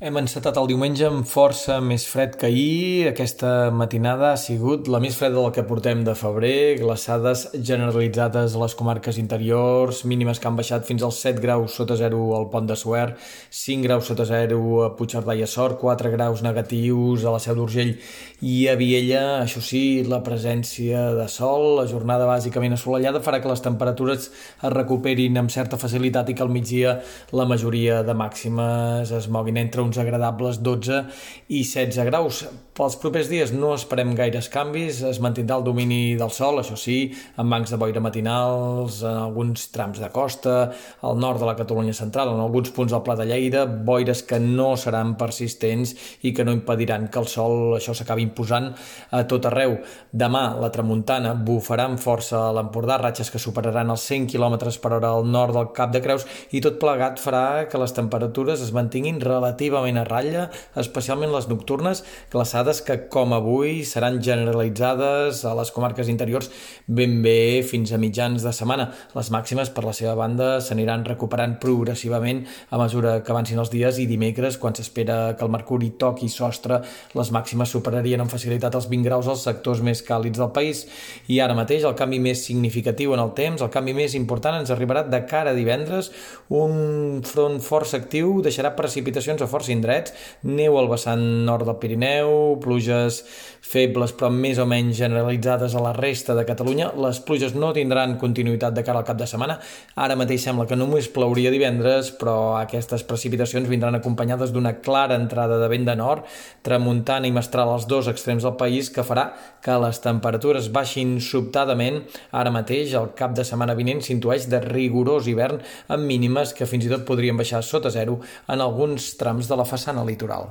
Hem encetat el diumenge amb força més fred que ahir. Aquesta matinada ha sigut la més freda del que portem de febrer, glaçades generalitzades a les comarques interiors, mínimes que han baixat fins als 7 graus sota zero al Pont de Suert, 5 graus sota zero a Puigcerdà i a Sort, 4 graus negatius a la Seu d'Urgell i a Viella. Això sí, la presència de sol, la jornada bàsicament assolellada, farà que les temperatures es recuperin amb certa facilitat i que al migdia la majoria de màximes es moguin entre un uns agradables 12 i 16 graus. Pels propers dies no esperem gaires canvis, es mantindrà el domini del sol, això sí, amb bancs de boira matinals, en alguns trams de costa, al nord de la Catalunya central, en alguns punts del Pla de Lleida, boires que no seran persistents i que no impediran que el sol això s'acabi imposant a tot arreu. Demà la tramuntana bufarà amb força a l'Empordà, ratxes que superaran els 100 km per hora al nord del Cap de Creus i tot plegat farà que les temperatures es mantinguin relativament relativament a ratlla, especialment les nocturnes, glaçades que, com avui, seran generalitzades a les comarques interiors ben bé fins a mitjans de setmana. Les màximes, per la seva banda, s'aniran recuperant progressivament a mesura que avancin els dies i dimecres, quan s'espera que el mercuri toqui sostre, les màximes superarien amb facilitat els 20 graus als sectors més càlids del país. I ara mateix, el canvi més significatiu en el temps, el canvi més important ens arribarà de cara a divendres, un front força actiu deixarà precipitacions a força indrets, neu al vessant nord del Pirineu, pluges febles però més o menys generalitzades a la resta de Catalunya. Les pluges no tindran continuïtat de cara al cap de setmana. Ara mateix sembla que només plauria divendres, però aquestes precipitacions vindran acompanyades d'una clara entrada de vent de nord, tramuntant i mestral als dos extrems del país, que farà que les temperatures baixin sobtadament. Ara mateix, el cap de setmana vinent s'intueix de rigorós hivern amb mínimes que fins i tot podrien baixar sota zero en alguns trams de la façana litoral.